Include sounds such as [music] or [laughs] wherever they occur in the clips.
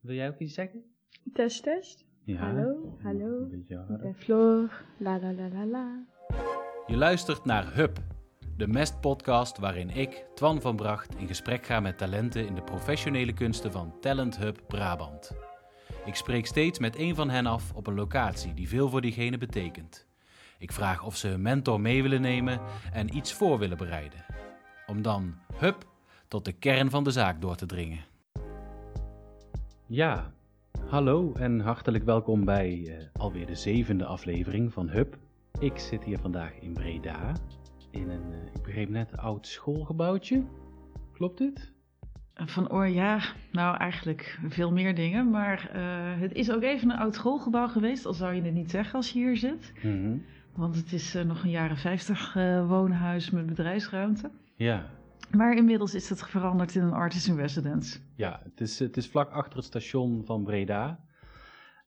Wil jij ook iets zeggen? Test, test. Ja. Hallo, hallo. Ik harder. ben Floor. La la la la la. Je luistert naar Hub, de Mest-podcast waarin ik, Twan van Bracht, in gesprek ga met talenten in de professionele kunsten van Talent Hub Brabant. Ik spreek steeds met een van hen af op een locatie die veel voor diegene betekent. Ik vraag of ze hun mentor mee willen nemen en iets voor willen bereiden. Om dan, hup, tot de kern van de zaak door te dringen. Ja, hallo en hartelijk welkom bij eh, alweer de zevende aflevering van Hub. Ik zit hier vandaag in Breda, in een, eh, ik begreep net, oud schoolgebouwtje. Klopt dit? Van oor, ja, nou eigenlijk veel meer dingen. Maar eh, het is ook even een oud schoolgebouw geweest, al zou je het niet zeggen als je hier zit. Mhm. Want het is eh, nog een jaren 50 eh, woonhuis met bedrijfsruimte. Ja, Maar inmiddels is het veranderd in een artist in residence. ja het, is, het is vlak achter het station van Breda.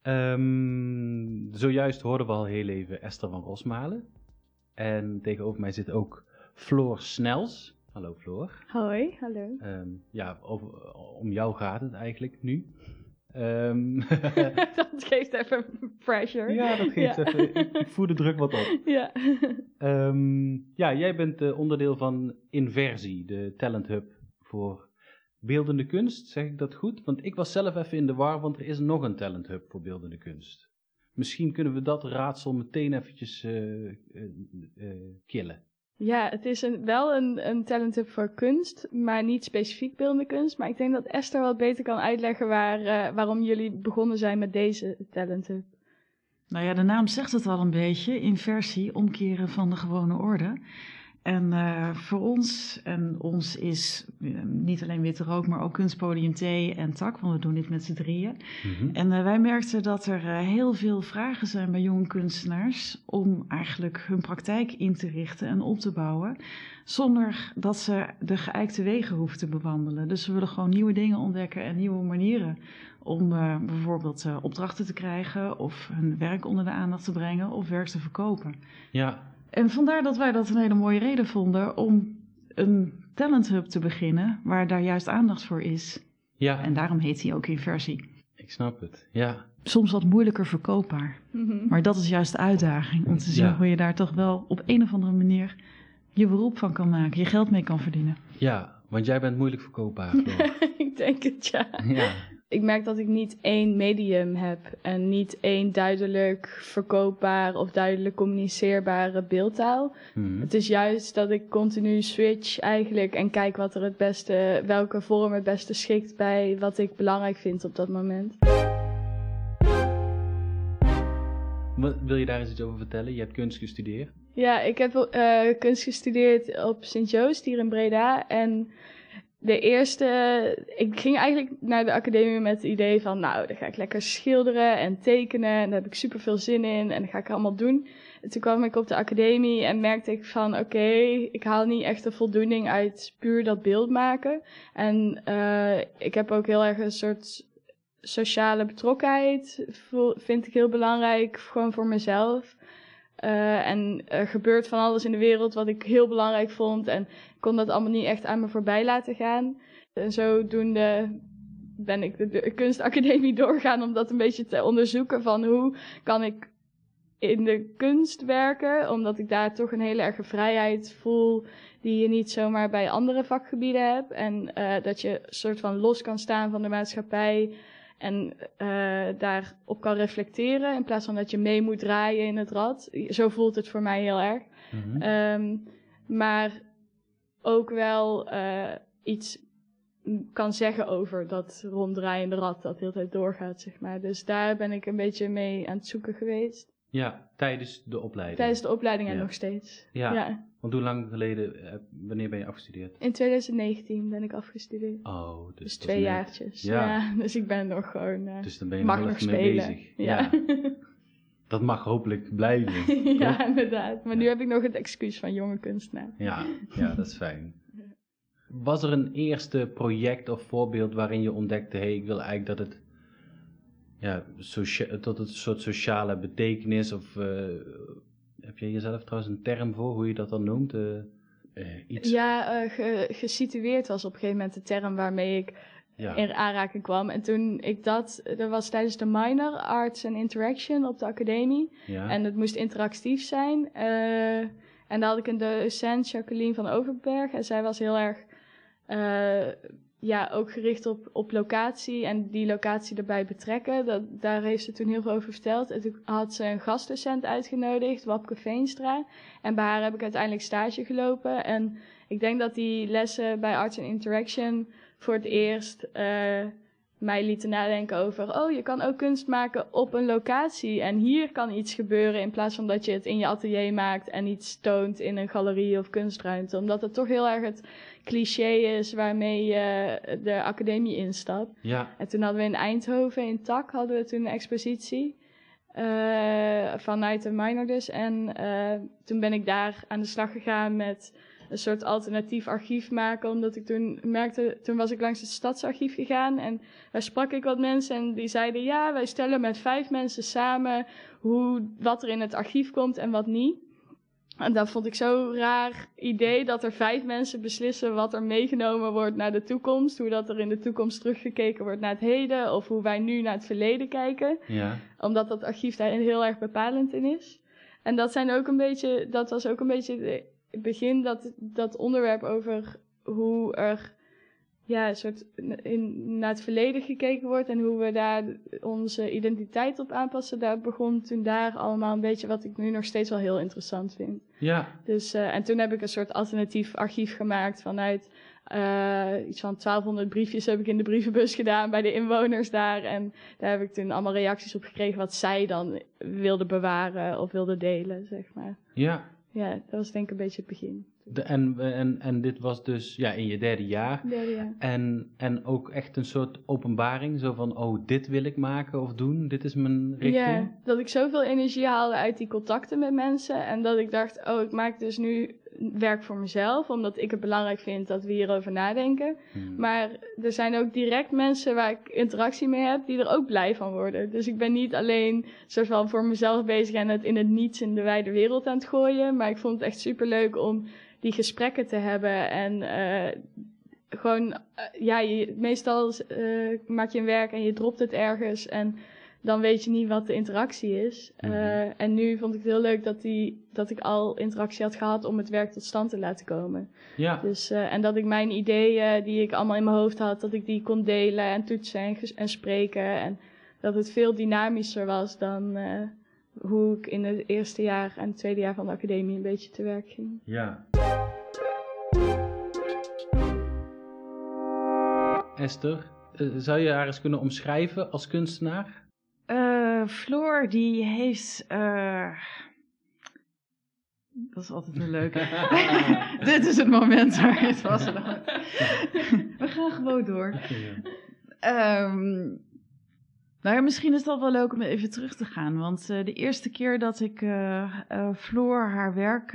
Ehm, zojuist hoorden we al heel even Esther van Rosmalen. En tegenover mij zit ook Floor Snels. Hallo Floor. Hoi, hallo. Ehm, ja, over, om jou gaat het eigenlijk nu. Ehm, [laughs] [laughs] dat geeft even pressure. ja, dat geeft Ja. even. Ik, ik voer de druk wat op. [laughs] Ja. Ehm, ja, jij bent eh, onderdeel van Inversie, de talent hub voor beeldende kunst. Zeg ik dat goed? Want ik was zelf even in de war, want er is nog een talent hub voor beeldende kunst. Misschien kunnen we dat raadsel meteen eventjes eh, eh, killen. Ja, het is een, wel een, een talent hub voor kunst, maar niet specifiek beeldende kunst. Maar ik denk dat Esther wat beter kan uitleggen waar, eh, waarom jullie begonnen zijn met deze talent hub. Nou ja, de naam zegt het al een beetje. Inversie, omkeren van de gewone orde. En eh, voor ons, en ons is eh, niet alleen Witte Rook, maar ook Kunstpodium T en Tak, want we doen dit met z'n drieën. En eh, wij merkten dat er heel veel vragen zijn bij jonge kunstenaars om eigenlijk hun praktijk in te richten en op te bouwen, zonder dat ze de geëikte wegen hoeven te bewandelen. Dus we willen gewoon nieuwe dingen ontdekken en nieuwe manieren om bijvoorbeeld opdrachten te krijgen of hun werk onder de aandacht te brengen of werk te verkopen. Ja, En vandaar dat wij dat een hele mooie reden vonden om een talent hub te beginnen waar daar juist aandacht voor is. ja, En daarom heet hij ook Inversie. ik snap het. Ja, Soms wat moeilijker verkoopbaar. Maar dat is juist de uitdaging. Om te zien Ja. hoe je daar toch wel op een of andere manier je beroep van kan maken. Je geld mee kan verdienen. ja, want jij bent moeilijk verkoopbaar. [laughs] Ik denk het, ja. ja, Ik merk dat ik niet één medium heb en niet één duidelijk verkoopbaar of duidelijk communiceerbare beeldtaal. Mhm. Het is juist dat ik continu switch eigenlijk en kijk wat er het beste, welke vorm het beste schikt bij wat ik belangrijk vind op dat moment. Wat- Wil je daar eens iets over vertellen? Je hebt kunst gestudeerd. Ja, ik heb eh, kunst gestudeerd op Sint-Joost hier in Breda. En de eerste, ik ging eigenlijk naar de academie met het idee van, nou, dan ga ik lekker schilderen en tekenen. En daar heb ik super veel zin in en dat ga ik allemaal doen. En toen kwam ik op de academie en merkte ik van, oké, ik haal niet echt de voldoening uit puur dat beeld maken. En eh, ik heb ook heel erg een soort sociale betrokkenheid, vind ik heel belangrijk, gewoon voor mezelf. Eh, en er gebeurt van alles in de wereld wat ik heel belangrijk vond. En kon dat allemaal niet echt aan me voorbij laten gaan. En zodoende ben ik de, de kunstacademie [laughs] doorgaan om dat een beetje te onderzoeken van hoe kan ik in de kunst werken. Omdat ik daar toch een hele erge vrijheid voel die je niet zomaar bij andere vakgebieden hebt. En eh, dat je soort van los kan staan van de maatschappij. En eh daarop kan reflecteren in plaats van dat je mee moet draaien in het rad. Zo voelt het voor mij heel erg. Mhm. Ehm, maar ook wel eh, iets kan zeggen over dat ronddraaiende rad dat de hele tijd doorgaat, zeg maar. Dus daar ben ik een beetje mee aan het zoeken geweest. Ja, tijdens de opleiding. Tijdens de opleiding en Ja. nog steeds. Ja. Want hoe lang geleden, eh, wanneer ben je afgestudeerd? In 2019 ben ik afgestudeerd. Oh, dus, Dus twee net. jaartjes. Ja. Ja. [laughs] dus ik ben nog gewoon... eh, Dus dan ben je mag nog mee bezig. Ja. [laughs] Dat mag hopelijk blijven. [laughs] ja, inderdaad. Maar nu heb ik nog het excuus van jonge kunstenaar. Ja, ja, dat is fijn. Was er een eerste project of voorbeeld waarin je ontdekte, hé, hey, ik wil eigenlijk dat het, ja, tot het een soort sociale betekenis of, eh, heb jij jezelf trouwens een term voor, hoe je dat dan noemt? Eh, eh, iets. Ja, ge- gesitueerd was op een gegeven moment de term waarmee ik Ja. in aanraking kwam. En toen ik dat, dat was tijdens de minor Arts and Interaction op de academie. ja. En het moest interactief zijn. En daar had ik een docent, Jacqueline van Overberg. En zij was heel erg, ja, ook gericht op, op locatie en die locatie erbij betrekken. Dat, daar heeft ze toen heel veel over verteld. En toen had ze een gastdocent uitgenodigd, Wapke Veenstra. En bij haar heb ik uiteindelijk stage gelopen. En ik denk dat die lessen bij Arts and Interaction voor het eerst eh, mij lieten nadenken over... oh, je kan ook kunst maken op een locatie. En hier kan iets gebeuren in plaats van dat je het in je atelier maakt... en iets toont in een galerie of kunstruimte. Omdat het toch heel erg het cliché is waarmee je de academie instapt. ja. En toen hadden we in Eindhoven, in Tak, hadden we toen een expositie. eh, vanuit de minor dus. En eh, toen ben ik daar aan de slag gegaan met een soort alternatief archief maken. Omdat ik toen merkte, toen was ik langs het stadsarchief gegaan. En daar sprak ik wat mensen en die zeiden... Ja, wij stellen met vijf mensen samen hoe, wat er in het archief komt en wat niet. En dat vond ik zo'n raar idee dat er vijf mensen beslissen wat er meegenomen wordt naar de toekomst. Hoe dat er in de toekomst teruggekeken wordt naar het heden of hoe wij nu naar het verleden kijken. ja. Omdat dat archief daar heel erg bepalend in is. En dat, zijn ook een beetje, dat was ook een beetje de- begin, dat, dat onderwerp over hoe er ja, een soort in, naar het verleden gekeken wordt en hoe we daar onze identiteit op aanpassen. Daar begon toen daar allemaal een beetje wat ik nu nog steeds wel heel interessant vind. Ja, Dus, eh, en toen heb ik een soort alternatief archief gemaakt vanuit eh, iets van 1200 briefjes heb ik in de brievenbus gedaan bij de inwoners daar. En daar heb ik toen allemaal reacties op gekregen wat zij dan wilden bewaren of wilden delen, zeg maar. ja. Ja, dat was denk ik een beetje het begin. De, en, en, en dit was dus ja, in je derde jaar. Derde jaar. En, en ook echt een soort openbaring, zo van, oh, dit wil ik maken of doen, dit is mijn richting. Ja, dat ik zoveel energie haalde uit die contacten met mensen. En dat ik dacht, oh, ik maak dus nu werk voor mezelf. Omdat ik het belangrijk vind dat we hierover nadenken. Hmm. Maar er zijn ook direct mensen waar ik interactie mee heb, die er ook blij van worden. Dus ik ben niet alleen soort van voor mezelf bezig en het in het niets in de wijde wereld aan het gooien. Maar ik vond het echt superleuk om die gesprekken te hebben. En eh, gewoon, eh, ja, je, meestal eh, maak je een werk en je dropt het ergens. En dan weet je niet wat de interactie is. Eh, Mhm. en nu vond ik het heel leuk dat, die, dat ik al interactie had gehad om het werk tot stand te laten komen. Ja, Dus, eh, en dat ik mijn ideeën die ik allemaal in mijn hoofd had, dat ik die kon delen en toetsen en, spreken. En dat het veel dynamischer was dan eh, hoe ik in het eerste jaar en het tweede jaar van de academie een beetje te werk ging. ja. Esther, eh, zou je haar eens kunnen omschrijven als kunstenaar? Floor, die heeft. eh, Dat is altijd een leuke. [laughs] [laughs] Dit is het moment waar het was. [laughs] We gaan gewoon door. Ehm, nou ja, misschien is dat wel leuk om even terug te gaan. Want eh, de eerste keer dat ik eh Floor haar werk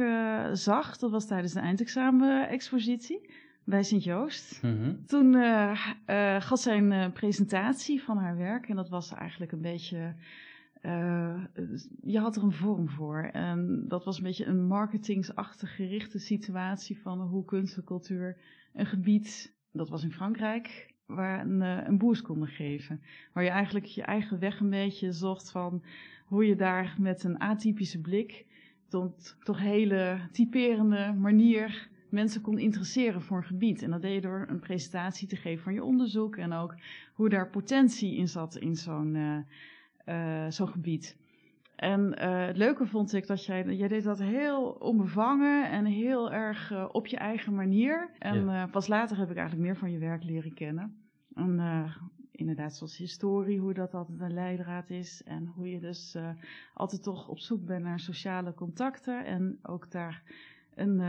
zag, dat was tijdens de eindexamen-expositie bij Sint-Joost. Mhm. Toen eh, gaf zij een eh, presentatie van haar werk en dat was eigenlijk een beetje. je had er een vorm voor. En dat was een beetje een marketingsachtig gerichte situatie van hoe kunst en cultuur een gebied, dat was in Frankrijk, waar een, een boost konden geven. Waar je eigenlijk je eigen weg een beetje zocht van hoe je daar met een atypische blik tot toch hele typerende manier mensen kon interesseren voor een gebied. En dat deed je door een presentatie te geven van je onderzoek en ook hoe daar potentie in zat in zo'n eh, eh, zo'n gebied. En eh, het leuke vond ik dat jij, jij deed dat heel onbevangen en heel erg op je eigen manier. En pas later heb ik eigenlijk meer van je werk leren kennen. En inderdaad, zoals historie, hoe dat altijd een leidraad is. En hoe je dus altijd toch op zoek bent naar sociale contacten. En ook daar een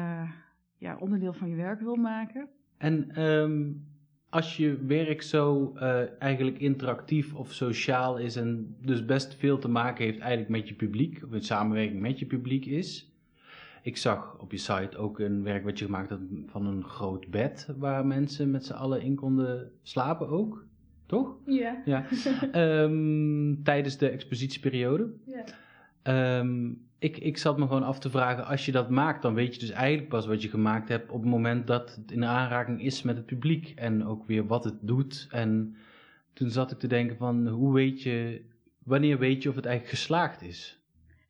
ja, onderdeel van je werk wil maken. En ehm, als je werk zo eh, eigenlijk interactief of sociaal is en dus best veel te maken heeft eigenlijk met je publiek, of in samenwerking met je publiek is. Ik zag op je site ook een werk wat je gemaakt had van een groot bed waar mensen met z'n allen in konden slapen ook, toch? Ja. Ja. [laughs] Ehm, tijdens de expositieperiode. Ja. Ehm, ik, ik zat me gewoon af te vragen, als je dat maakt, dan weet je dus eigenlijk pas wat je gemaakt hebt op het moment dat het in aanraking is met het publiek. En ook weer wat het doet. En toen zat ik te denken van, hoe weet je, wanneer weet je of het eigenlijk geslaagd is?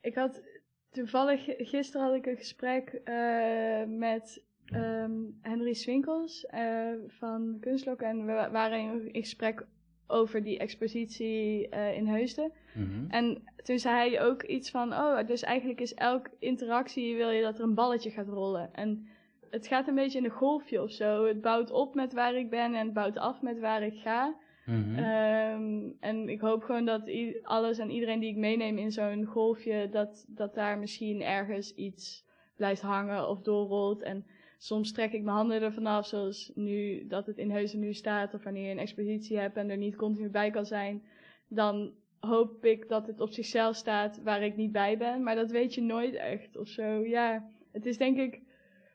Ik had toevallig, gisteren had ik een gesprek eh, met ehm, Henry Swinkels uh, van Kunstlok. En we waren in gesprek over die expositie uh, in Heusden. Mhm. En toen zei hij ook iets van, oh, dus eigenlijk is elke interactie, wil je dat er een balletje gaat rollen. En het gaat een beetje in een golfje of zo. Het bouwt op met waar ik ben en het bouwt af met waar ik ga. Mhm. Ehm, en ik hoop gewoon dat alles en iedereen die ik meeneem in zo'n golfje, dat, dat daar misschien ergens iets blijft hangen of doorrolt. En soms trek ik mijn handen ervan af, zoals nu dat het in Heuzen nu staat, of wanneer je een expositie hebt en er niet continu bij kan zijn, dan hoop ik dat het op zichzelf staat waar ik niet bij ben. Maar dat weet je nooit echt of zo. Ja, het is denk ik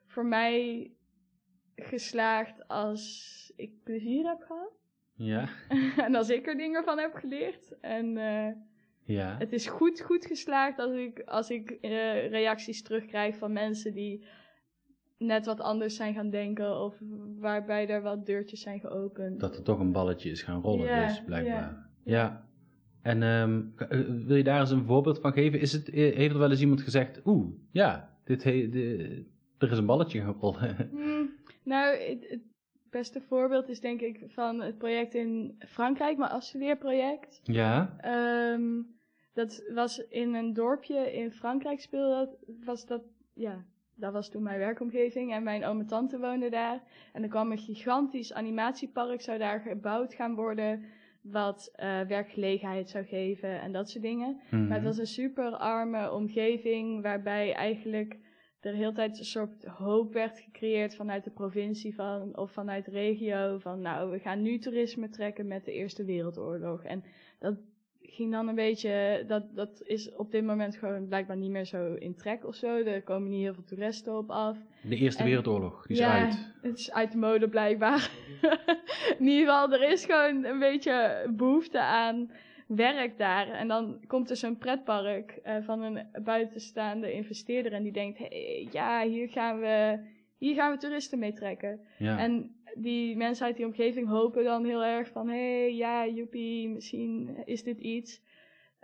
voor mij geslaagd als ik plezier heb gehad. Ja. [laughs] en als ik er dingen van heb geleerd. En uh, ja. het is goed, goed geslaagd als ik, als ik uh, reacties terugkrijg van mensen die net wat anders zijn gaan denken. Of waarbij er wat deurtjes zijn geopend. Dat er toch een balletje is gaan rollen, dus blijkbaar. Ja. ja. En um, wil je daar eens een voorbeeld van geven? Is het, heeft er wel eens iemand gezegd, oeh, ja, dit he, de, er is een balletje gaan rollen? [laughs] Hmm, nou, het, beste voorbeeld is denk ik van het project in Frankrijk, mijn afstudeerproject. Ja. Um, dat was in een dorpje in Frankrijk speelde dat, was dat, ja, dat was toen mijn werkomgeving en mijn oom en tante woonden daar. En er kwam een gigantisch animatiepark, zou daar gebouwd gaan worden, wat uh, werkgelegenheid zou geven en dat soort dingen. Maar het mhm. was een super arme omgeving waarbij eigenlijk er heel tijd een soort hoop werd gecreëerd vanuit de provincie van, of vanuit de regio. Van nou, we gaan nu toerisme trekken met de Eerste Wereldoorlog. En dat ging dan een beetje, dat, dat is op dit moment gewoon blijkbaar niet meer zo in trek of zo. Er komen niet heel veel toeristen op af. De Eerste Wereldoorlog, die is ja, uit. het is uit de mode blijkbaar. [laughs] in ieder geval, er is gewoon een beetje behoefte aan werk daar. En dan komt er zo'n pretpark uh, van een buitenstaande investeerder en die denkt, hey, ja, hier gaan we, hier gaan we toeristen mee trekken. Ja. En die mensen uit die omgeving hopen dan heel erg van, hé, hey, ja, joepie, misschien is dit iets.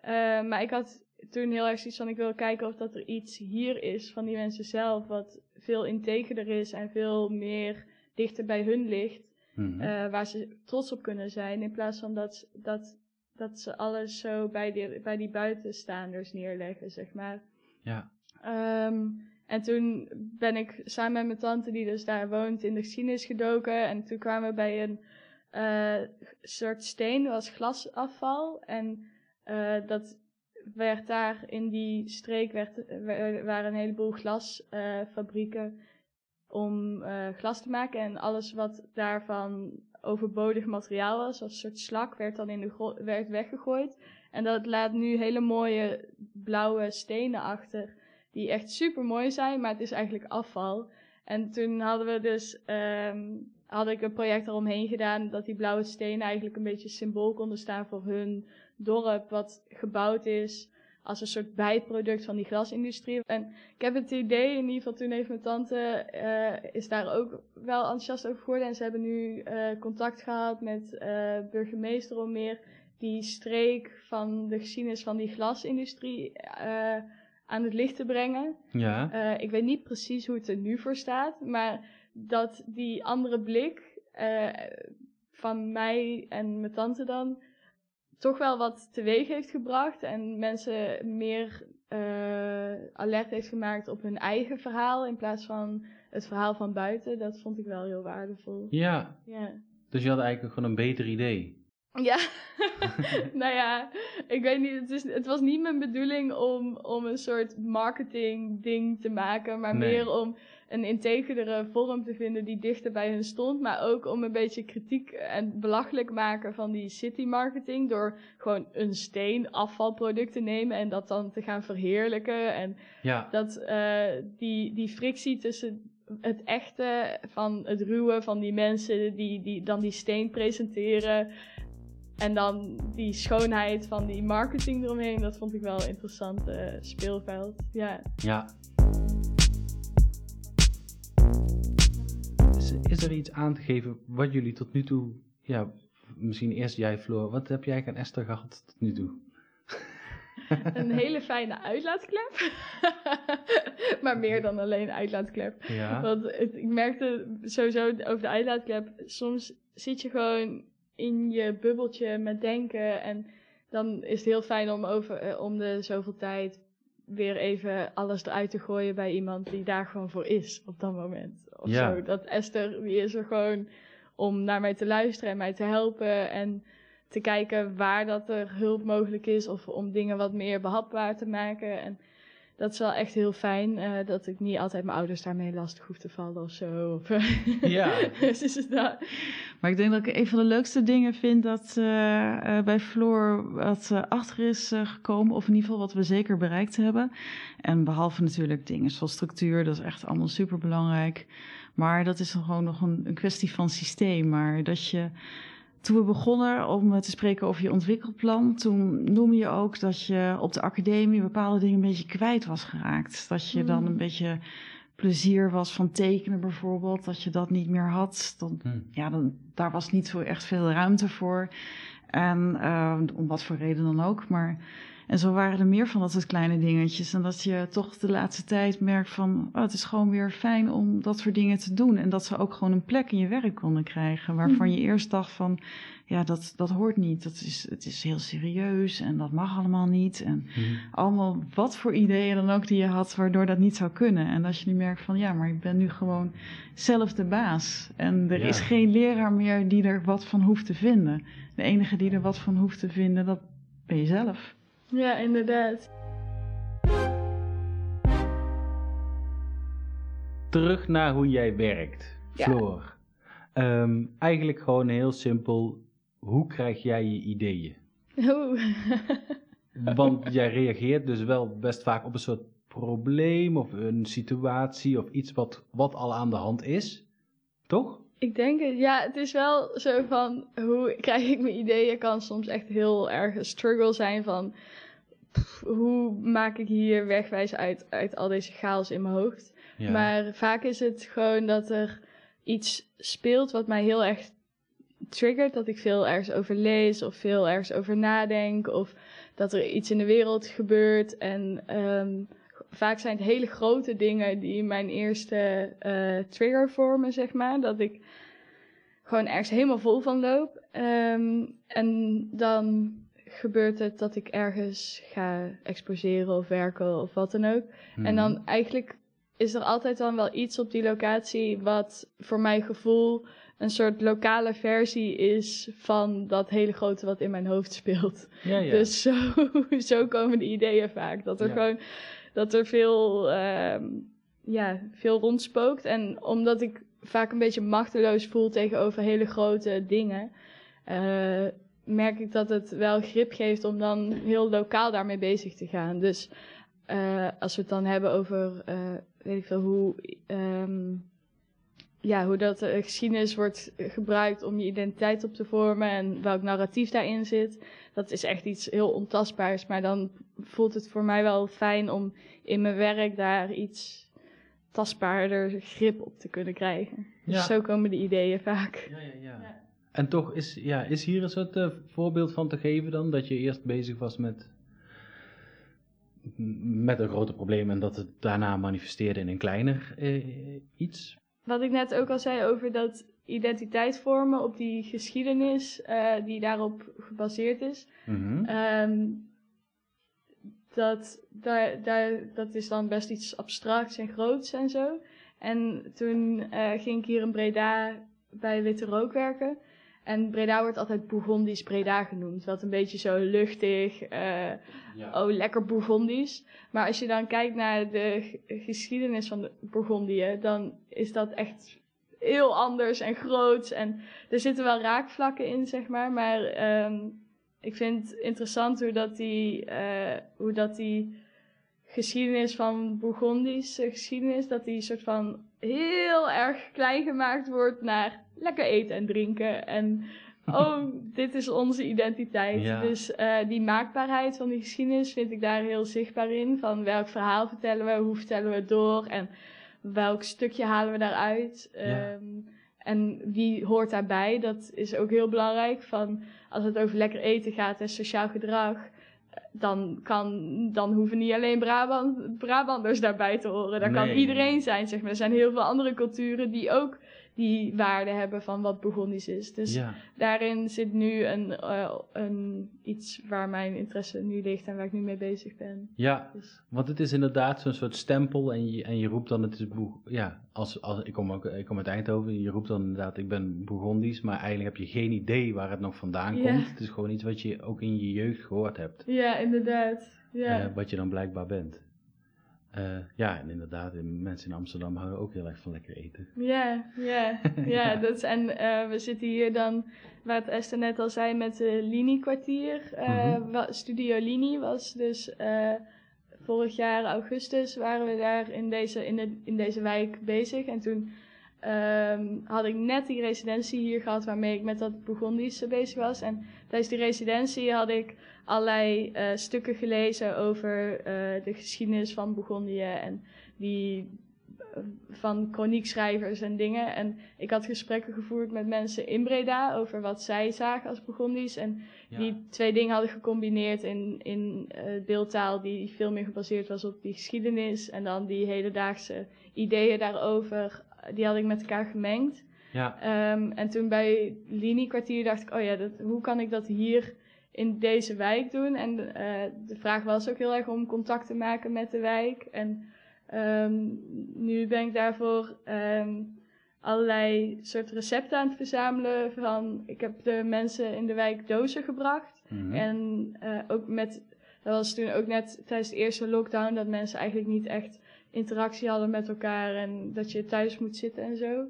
Uh, maar ik had toen heel erg zoiets van, ik wil kijken of dat er iets hier is van die mensen zelf, wat veel integerder is en veel meer dichter bij hun ligt. Mm -hmm. uh, waar ze trots op kunnen zijn, in plaats van dat, dat dat ze alles zo bij die, bij die buitenstaanders neerleggen, zeg maar. Ja. Um, en toen ben ik samen met mijn tante, die dus daar woont, in de geschiedenis gedoken. En toen kwamen we bij een uh, soort steen, dat was glasafval. En uh, dat werd daar in die streek, werd, waren een heleboel glasfabrieken om glas te maken. En alles wat daarvan overbodig materiaal was, als een soort slak, werd dan in de werd weggegooid. En dat laat nu hele mooie blauwe stenen achter, die echt super mooi zijn, maar het is eigenlijk afval. En toen hadden we dus, um, had ik een project eromheen gedaan, dat die blauwe stenen eigenlijk een beetje symbool konden staan voor hun dorp, wat gebouwd is als een soort bijproduct van die glasindustrie. En ik heb het idee, in ieder geval toen heeft mijn tante, uh, is daar ook wel enthousiast over geworden. En ze hebben nu uh, contact gehad met uh, burgemeester om meer die streek van de geschiedenis van die glasindustrie aan het licht te brengen. Ja. ik weet niet precies hoe het er nu voor staat, maar dat die andere blik van mij en mijn tante dan toch wel wat teweeg heeft gebracht en mensen meer uh, alert heeft gemaakt op hun eigen verhaal in plaats van het verhaal van buiten. Dat vond ik wel heel waardevol. Ja. ja. Dus je had eigenlijk gewoon een beter idee. Ja, [laughs] nou ja, ik weet niet, het, is, het was niet mijn bedoeling om, om een soort marketing ding te maken, maar meer om een integere vorm te vinden die dichter bij hun stond. Maar ook om een beetje kritiek en belachelijk maken van die city marketing. Door gewoon een steen afvalproduct te nemen en dat dan te gaan verheerlijken. En ja. dat uh, die, die frictie tussen het echte van het ruwe van die mensen die, die dan die steen presenteren. En dan die schoonheid van die marketing eromheen, dat vond ik wel een interessant uh, speelveld. Ja. ja. Is, is, er iets aan te geven wat jullie tot nu toe, ja, misschien eerst jij Floor, wat heb jij aan Esther gehad tot nu toe? [laughs] een hele fijne uitlaatklep. [laughs] maar meer dan alleen uitlaatklep. Ja. Want het, ik merkte sowieso over de uitlaatklep, soms zit je gewoon in je bubbeltje met denken. En dan is het heel fijn om, over, eh, om de zoveel tijd weer even alles eruit te gooien bij iemand die daar gewoon voor is op dat moment. Of ja. zo. Dat Esther, die is er gewoon om naar mij te luisteren en mij te helpen. En te kijken waar dat er hulp mogelijk is. Of om dingen wat meer behapbaar te maken. En dat is wel echt heel fijn. Uh, dat ik niet altijd mijn ouders daarmee lastig hoef te vallen of zo. Of, [laughs] ja. dus dat. Maar ik denk dat ik een van de leukste dingen vind dat uh, uh, bij Floor wat achter is gekomen. Of in ieder geval wat we zeker bereikt hebben. En behalve natuurlijk dingen zoals structuur. Dat is echt allemaal super belangrijk. Maar dat is gewoon nog een, een kwestie van systeem. Maar dat je toen we begonnen om te spreken over je ontwikkelplan, toen noemde je ook dat je op de academie bepaalde dingen een beetje kwijt was geraakt. Dat je dan mm. een beetje plezier was van tekenen bijvoorbeeld, dat je dat niet meer had. Dan, mm. Ja, dan, daar was niet zo echt veel ruimte voor. En uh, om wat voor reden dan ook. Maar en zo waren er meer van dat soort kleine dingetjes. En dat je toch de laatste tijd merkt van... Oh, het is gewoon weer fijn om dat soort dingen te doen. En dat ze ook gewoon een plek in je werk konden krijgen. Waarvan je eerst dacht van... Ja, dat, dat hoort niet. Dat is, het is heel serieus en dat mag allemaal niet. En mhm. allemaal wat voor ideeën dan ook die je had... waardoor dat niet zou kunnen. En dat je nu merkt van... Ja, maar ik ben nu gewoon zelf de baas. En er is geen leraar meer die er wat van hoeft te vinden. De enige die er wat van hoeft te vinden, dat ben je zelf. Ja, inderdaad. Terug naar hoe jij werkt, Floor. Ehm, eigenlijk gewoon heel simpel. Hoe krijg jij je ideeën? Oeh. [laughs] Want jij reageert dus wel best vaak op een soort probleem of een situatie of iets wat, wat al aan de hand is. Toch? Ik denk het, ja, het is wel zo van hoe krijg ik mijn ideeën kan soms echt heel erg een struggle zijn van hoe maak ik hier wegwijs uit, uit al deze chaos in mijn hoofd. Maar vaak is het gewoon dat er iets speelt wat mij heel erg triggert. Dat ik veel ergens over lees of veel ergens over nadenk. Of dat er iets in de wereld gebeurt. En um, vaak zijn het hele grote dingen die mijn eerste uh, trigger vormen, zeg maar. Dat ik gewoon ergens helemaal vol van loop. Um, en dan gebeurt het dat ik ergens ga exposeren of werken of wat dan ook. En dan mhm. eigenlijk is er altijd dan wel iets op die locatie wat voor mijn gevoel een soort lokale versie is van dat hele grote wat in mijn hoofd speelt. Ja, ja. Dus zo, [laughs] zo komen de ideeën vaak. Dat er gewoon dat er veel, uh, ja, veel rondspookt. En omdat ik vaak een beetje machteloos voel tegenover hele grote dingen. Uh, merk ik dat het wel grip geeft om dan heel lokaal daarmee bezig te gaan. Dus uh, als we het dan hebben over, uh, weet ik veel, hoe, um, ja, hoe dat de geschiedenis wordt gebruikt om je identiteit op te vormen en welk narratief daarin zit. Dat is echt iets heel ontastbaars, maar dan voelt het voor mij wel fijn om in mijn werk daar iets tastbaarder grip op te kunnen krijgen. Dus zo komen de ideeën vaak. Ja, ja, ja. ja. En toch is, ja, is hier een soort uh, voorbeeld van te geven dan? Dat je eerst bezig was met, met een groter probleem en dat het daarna manifesteerde in een kleiner uh, iets? Wat ik net ook al zei over dat identiteit vormen op die geschiedenis uh, die daarop gebaseerd is. Mm -hmm. dat, daar, daar, dat is dan best iets abstracts en groots en zo. En toen ging ik hier in Breda bij Witte Rook werken. En Breda wordt altijd Bourgondisch Breda genoemd. Wat een beetje zo luchtig, uh, oh lekker Bourgondisch. Maar als je dan kijkt naar de geschiedenis van de Bourgondië, dan is dat echt heel anders en groot. En er zitten wel raakvlakken in, zeg maar. Maar um, ik vind het interessant hoe dat die, uh, hoe dat die geschiedenis van Bourgondische geschiedenis, dat die soort van heel erg klein gemaakt wordt naar lekker eten en drinken. En oh, [laughs] dit is onze identiteit. Ja. Dus eh, die maakbaarheid van die geschiedenis vind ik daar heel zichtbaar in. Van welk verhaal vertellen we, hoe vertellen we het door en welk stukje halen we daaruit. Ja. Ehm, en wie hoort daarbij? Dat is ook heel belangrijk. Van als het over lekker eten gaat en sociaal gedrag, dan, kan, dan hoeven niet alleen Brabant, Brabanders daarbij te horen. Dat kan iedereen zijn, zeg maar. Er zijn heel veel andere culturen die ook die waarde hebben van wat Burgondisch is. Dus ja. daarin zit nu een, eh, een, iets waar mijn interesse nu ligt en waar ik nu mee bezig ben. ja, Dus, want het is inderdaad zo'n soort stempel en je, en je roept dan, het is Boeg- ja, als, als, ik, kom ook, ik kom uit Eindhoven, je roept dan inderdaad, ik ben Bourgondisch, maar eigenlijk heb je geen idee waar het nog vandaan Ja. komt. Het is gewoon iets wat je ook in je jeugd gehoord hebt, ja, inderdaad. Ja. eh, wat je dan blijkbaar bent. Eh, ja, en inderdaad, mensen in Amsterdam houden ook heel erg van lekker eten. Ja, ja, [laughs] ja. Dat is, en eh, we zitten hier dan, waar het Esther net al zei, met de Lini-kwartier. Eh, Mhm. Studio Lini was dus vorig jaar augustus waren we daar in deze, in de, in deze wijk bezig. En toen ehm, had ik net die residentie hier gehad waarmee ik met dat Bourgondische bezig was. En tijdens die residentie had ik allerlei eh, stukken gelezen over eh, de geschiedenis van Bourgondië en die eh, van chroniekschrijvers en dingen. En ik had gesprekken gevoerd met mensen in Breda over wat zij zagen als Bourgondisch. En Ja. die twee dingen hadden gecombineerd in, in beeldtaal die veel meer gebaseerd was op die geschiedenis. En dan die hedendaagse ideeën daarover, die had ik met elkaar gemengd. Ja, Ehm, en toen bij Lini-kwartier dacht ik, oh ja, dat, hoe kan ik dat hier in deze wijk doen? En eh, de vraag was ook heel erg om contact te maken met de wijk. En ehm, nu ben ik daarvoor ehm, allerlei soort recepten aan het verzamelen. Van, ik heb de mensen in de wijk dozen gebracht. mhm. En eh, ook met, dat was toen ook net tijdens de eerste lockdown, dat mensen eigenlijk niet echt interactie hadden met elkaar en dat je thuis moet zitten en zo.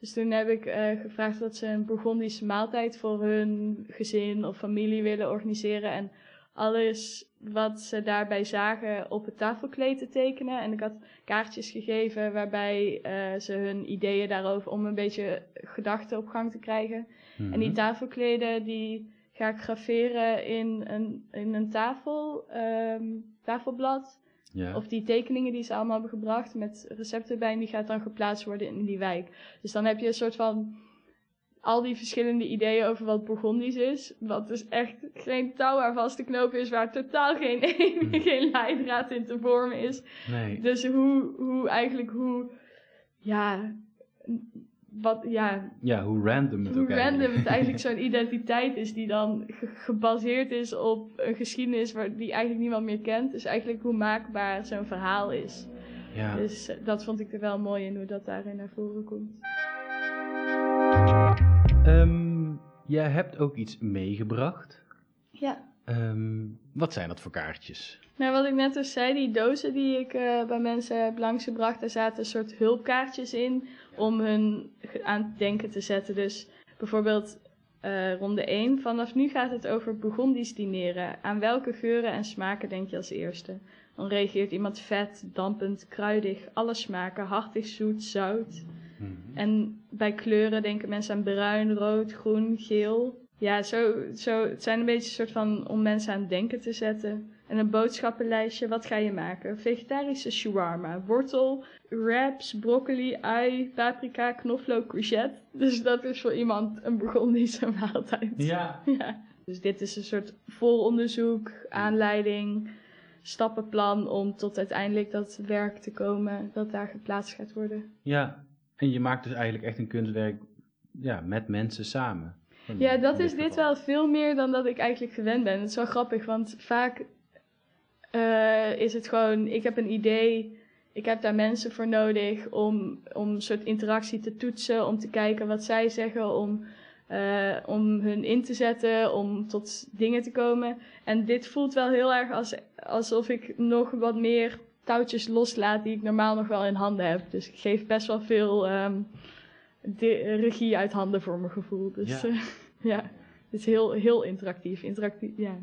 Dus toen heb ik eh, gevraagd dat ze een Bourgondische maaltijd voor hun gezin of familie willen organiseren. En alles wat ze daarbij zagen op het tafelkleed te tekenen. En ik had kaartjes gegeven waarbij eh, ze hun ideeën daarover om een beetje gedachten op gang te krijgen. En die Mhm. tafelkleden die ga ik graveren in een, in een tafel, ehm, tafelblad. Ja. Of die tekeningen die ze allemaal hebben gebracht met recepten bij. En die gaat dan geplaatst worden in die wijk. Dus dan heb je een soort van al die verschillende ideeën over wat Bourgondisch is. Wat dus echt geen touw aan vast te knopen is. Waar totaal geen, [laughs] geen leidraad in te vormen is. nee. Dus hoe, hoe eigenlijk hoe, ja, wat, ja, Ja, hoe random het hoe ook random eigenlijk. het eigenlijk [laughs] zo'n identiteit is die dan ge- gebaseerd is op een geschiedenis waar, die eigenlijk niemand meer kent. Dus eigenlijk hoe maakbaar zo'n verhaal is. Ja. Dus eh, dat vond ik er wel mooi in hoe dat daarin naar voren komt. Ehm, jij hebt ook iets meegebracht. Ja. Ehm, wat zijn dat voor kaartjes? Nou, wat ik net dus zei, die dozen die ik eh, bij mensen heb langsgebracht, daar zaten een soort hulpkaartjes in om hun aan het denken te zetten. Dus bijvoorbeeld eh, ronde 1, vanaf nu gaat het over Bourgondisch dineren. Aan welke geuren en smaken denk je als eerste? Dan reageert iemand vet, dampend, kruidig, alle smaken, hartig, zoet, zout. Mhm. En bij kleuren denken mensen aan bruin, rood, groen, geel. Ja, zo, zo, het zijn een beetje een soort van om mensen aan het denken te zetten. En een boodschappenlijstje, wat ga je maken? Vegetarische shawarma, wortel, wraps, broccoli, ui, paprika, knoflook, courgette. Dus dat is voor iemand een Burgondische maaltijd. Ja. [laughs] Ja. Dus dit is een soort vooronderzoek, aanleiding, stappenplan om tot uiteindelijk dat werk te komen dat daar geplaatst gaat worden. Ja. En je maakt dus eigenlijk echt een kunstwerk ja, met mensen samen. In- Ja, dat is dit wel veel meer dan dat ik eigenlijk gewend ben. Het is wel grappig, want vaak eh, is het gewoon, ik heb een idee, ik heb daar mensen voor nodig om, om een soort interactie te toetsen, om te kijken wat zij zeggen, om, eh, om hun in te zetten, om tot dingen te komen. En dit voelt wel heel erg als, alsof ik nog wat meer touwtjes loslaat die ik normaal nog wel in handen heb. Dus ik geef best wel veel ehm, de, regie uit handen voor mijn gevoel. Dus Ja. ja, [laughs] ja het is heel, heel interactief. interactief ja.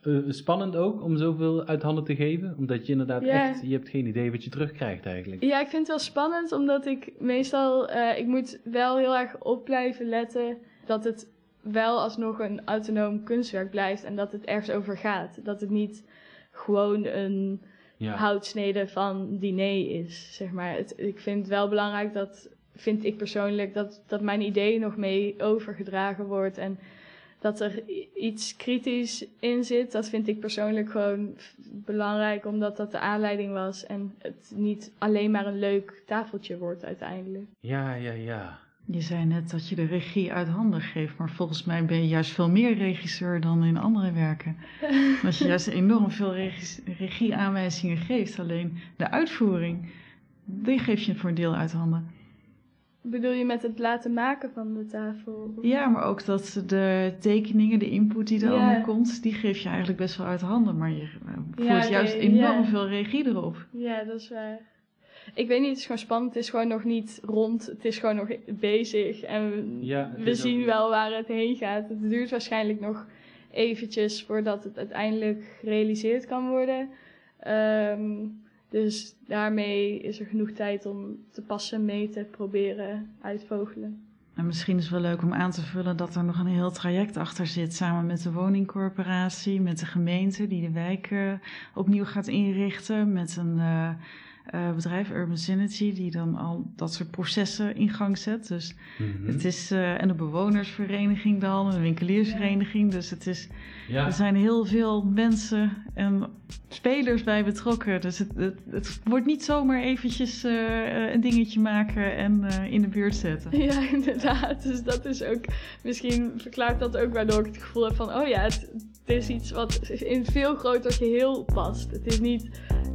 Eh, spannend ook om zoveel uit handen te geven, omdat je inderdaad echt, je hebt geen idee wat je terugkrijgt eigenlijk. ja, ik vind het wel spannend, omdat ik meestal, eh, ik moet wel heel erg op blijven letten dat het wel alsnog een autonoom kunstwerk blijft en dat het ergens over gaat. Dat het niet gewoon een Ja. houtsnede van diner is, zeg maar. Het, ik vind het wel belangrijk dat, vind ik persoonlijk, dat, dat mijn idee nog mee overgedragen wordt en dat er iets kritisch in zit. Dat vind ik persoonlijk gewoon belangrijk, omdat dat de aanleiding was en het niet alleen maar een leuk tafeltje wordt uiteindelijk. Ja, ja, ja. Je zei net dat je de regie uit handen geeft, maar volgens mij ben je juist veel meer regisseur dan in andere werken. [laughs] Dat je juist enorm veel regieaanwijzingen geeft, alleen de uitvoering, die geef je voor een deel uit handen. Bedoel je met het laten maken van de tafel? Ja, maar ook dat de tekeningen, de input die er Ja. allemaal komt, die geef je eigenlijk best wel uit handen. Maar je eh, voert Ja, juist nee, enorm ja. veel regie erop. Ja, dat is waar. Ik weet niet, het is gewoon spannend. Het is gewoon nog niet rond. Het is gewoon nog bezig. En we, zien ook- wel waar het heen gaat. Het duurt waarschijnlijk nog eventjes voordat het uiteindelijk gerealiseerd kan worden. Ehm, dus daarmee is er genoeg tijd om te passen, mee te proberen uitvogelen. En misschien is het wel leuk om aan te vullen dat er nog een heel traject achter zit, samen met de woningcorporatie, met de gemeente die de wijk opnieuw gaat inrichten, met een eh, eh, bedrijf Urban Synergy die dan al dat soort processen in gang zet. Dus Mhm. het is, eh, en de bewonersvereniging dan, en de winkeliersvereniging. Dus het is, ja. er zijn heel veel mensen en spelers bij betrokken. Dus het, het, het wordt niet zomaar eventjes eh, een dingetje maken en eh, in de buurt zetten. [laughs] Ja, inderdaad. Dus dat is ook, misschien verklaart dat ook waardoor ik het gevoel heb van, oh ja, het, het is iets wat in een veel groter geheel past. Het is niet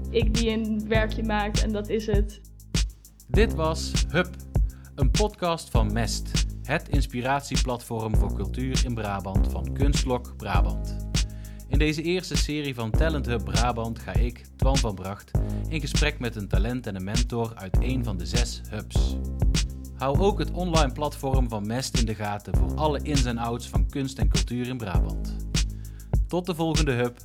ik die een werkje en dat is het. Dit was Hub, een podcast van Mest, het inspiratieplatform voor cultuur in Brabant van Kunstlok Brabant. In deze eerste serie van Talent Hub Brabant ga ik, Twan van Bracht, in gesprek met een talent en een mentor uit een van de zes hubs. Hou ook het online platform van Mest in de gaten voor alle ins en outs van kunst en cultuur in Brabant. Tot de volgende hub.